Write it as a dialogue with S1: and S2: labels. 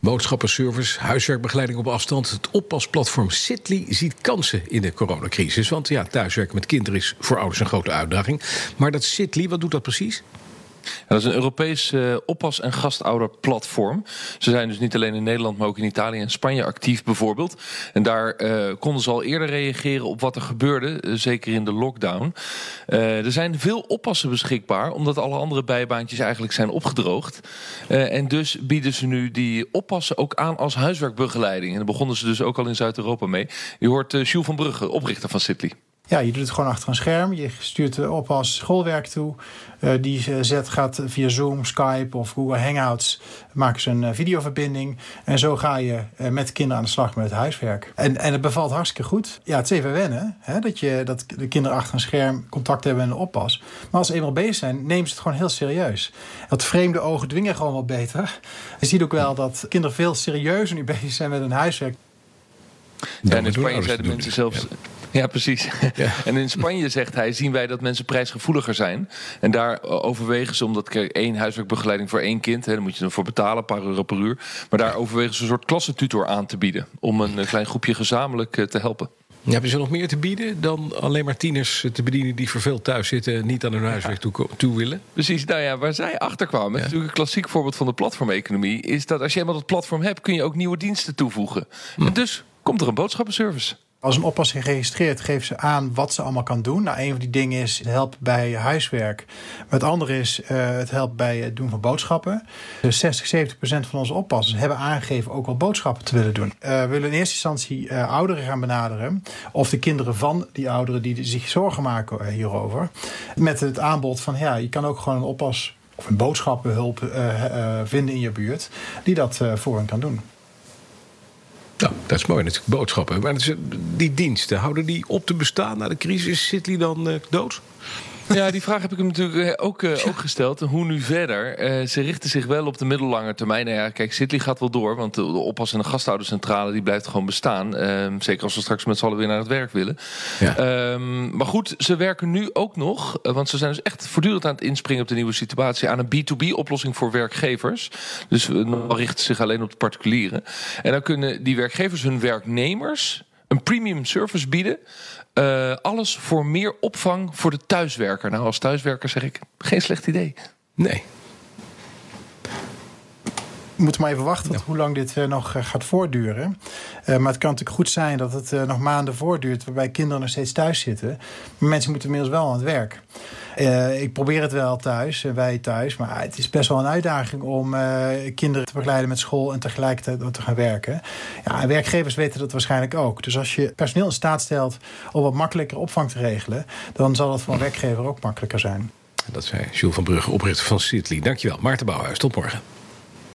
S1: Boodschappenservice, huiswerkbegeleiding op afstand. Het oppasplatform Sitly ziet kansen in de coronacrisis. Want ja, thuiswerken met kinderen is voor ouders een grote uitdaging. Maar dat Sitly, wat doet dat precies?
S2: Dat is een Europees uh, oppas- en gastouderplatform. Ze zijn dus niet alleen in Nederland, maar ook in Italië en Spanje actief bijvoorbeeld. En daar uh, konden ze al eerder reageren op wat er gebeurde, uh, zeker in de lockdown. er zijn veel oppassen beschikbaar, omdat alle andere bijbaantjes eigenlijk zijn opgedroogd. en dus bieden ze nu die oppassen ook aan als huiswerkbegeleiding. En daar begonnen ze dus ook al in Zuid-Europa mee. Je hoort Jules van Brugge, oprichter van Sitly.
S3: Ja, je doet het gewoon achter een scherm. Je stuurt de oppas schoolwerk toe. Uh, die zet gaat via Zoom, Skype of Google Hangouts. Maken ze een uh, videoverbinding. En zo ga je uh, met de kinderen aan de slag met het huiswerk. En, en het bevalt hartstikke goed. Ja, het is even wennen. Hè, dat, je, dat de kinderen achter een scherm contact hebben met een oppas. Maar als ze eenmaal bezig zijn, nemen ze het gewoon heel serieus. Dat vreemde ogen dwingen gewoon wat beter. Je ziet ook wel dat kinderen veel serieuzer nu bezig zijn met hun huiswerk.
S2: Ja, en in Spanje zeiden mensen zelfs... Ja. Ja, precies. Ja. En in Spanje, zegt hij, zien wij dat mensen prijsgevoeliger zijn. En daar overwegen ze, omdat één huiswerkbegeleiding voor één kind, hè, daar moet je ervoor betalen, een paar euro per uur. Maar daar overwegen ze een soort klassentutor aan te bieden. Om een klein groepje gezamenlijk te helpen.
S1: Ja, hebben ze nog meer te bieden dan alleen maar tieners te bedienen die verveeld thuis zitten en niet aan hun huiswerk toe, toe, willen?
S2: Precies, nou ja, waar zij achter kwamen, ja. natuurlijk een klassiek voorbeeld van de platformeconomie, is dat als je eenmaal dat platform hebt, kun je ook nieuwe diensten toevoegen. Hm. En dus komt er een boodschappenservice.
S3: Als een oppas zich registreert, geeft ze aan wat ze allemaal kan doen. Nou, een van die dingen is het helpt bij huiswerk. Maar het andere is uh, het helpt bij het doen van boodschappen. Dus 60, 70 procent van onze oppassers hebben aangegeven ook wel boodschappen te willen doen. Uh, we willen in eerste instantie uh, ouderen gaan benaderen. Of de kinderen van die ouderen die zich zorgen maken hierover. Met het aanbod van ja, je kan ook gewoon een oppas of een boodschappenhulp vinden in je buurt. Die dat voor hen kan doen.
S1: Nou, dat is mooi natuurlijk, boodschappen. Maar die diensten, houden die op te bestaan na de crisis? Zit die dan uh, dood?
S2: Ja, die vraag heb ik hem natuurlijk eh, ook, uh, ook gesteld. Hoe nu verder? Uh, ze richten zich wel op de middellange termijn. Nou ja, kijk, Citly gaat wel door. Want de oppas- en de gasthoudercentrale die blijft gewoon bestaan. Uh, zeker als we straks met z'n allen weer naar het werk willen. Ja. Ehm, maar goed, ze werken nu ook nog. want ze zijn dus echt voortdurend aan het inspringen op de nieuwe situatie. Aan een B2B-oplossing voor werkgevers. Dus richten zich alleen op de particulieren. En dan kunnen die werkgevers hun werknemers een premium service bieden. Uh, alles voor meer opvang voor de thuiswerker. Nou, als thuiswerker zeg ik, geen slecht idee.
S1: Nee.
S3: We moeten maar even wachten tot hoe lang dit uh, nog uh, gaat voortduren. Uh, maar het kan natuurlijk goed zijn dat het nog maanden voortduurt... waarbij kinderen nog steeds thuis zitten. Maar mensen moeten inmiddels wel aan het werk. ik probeer het wel thuis, wij thuis. Maar het is best wel een uitdaging om kinderen te begeleiden met school... en tegelijkertijd te gaan werken. Ja, en werkgevers weten dat waarschijnlijk ook. Dus als je personeel in staat stelt om wat makkelijker opvang te regelen... dan zal dat voor een werkgever ook makkelijker zijn.
S1: Dat zei Jules van Brugge, oprichter van Sitli. Dankjewel. Maarten Bouwhuis, tot morgen.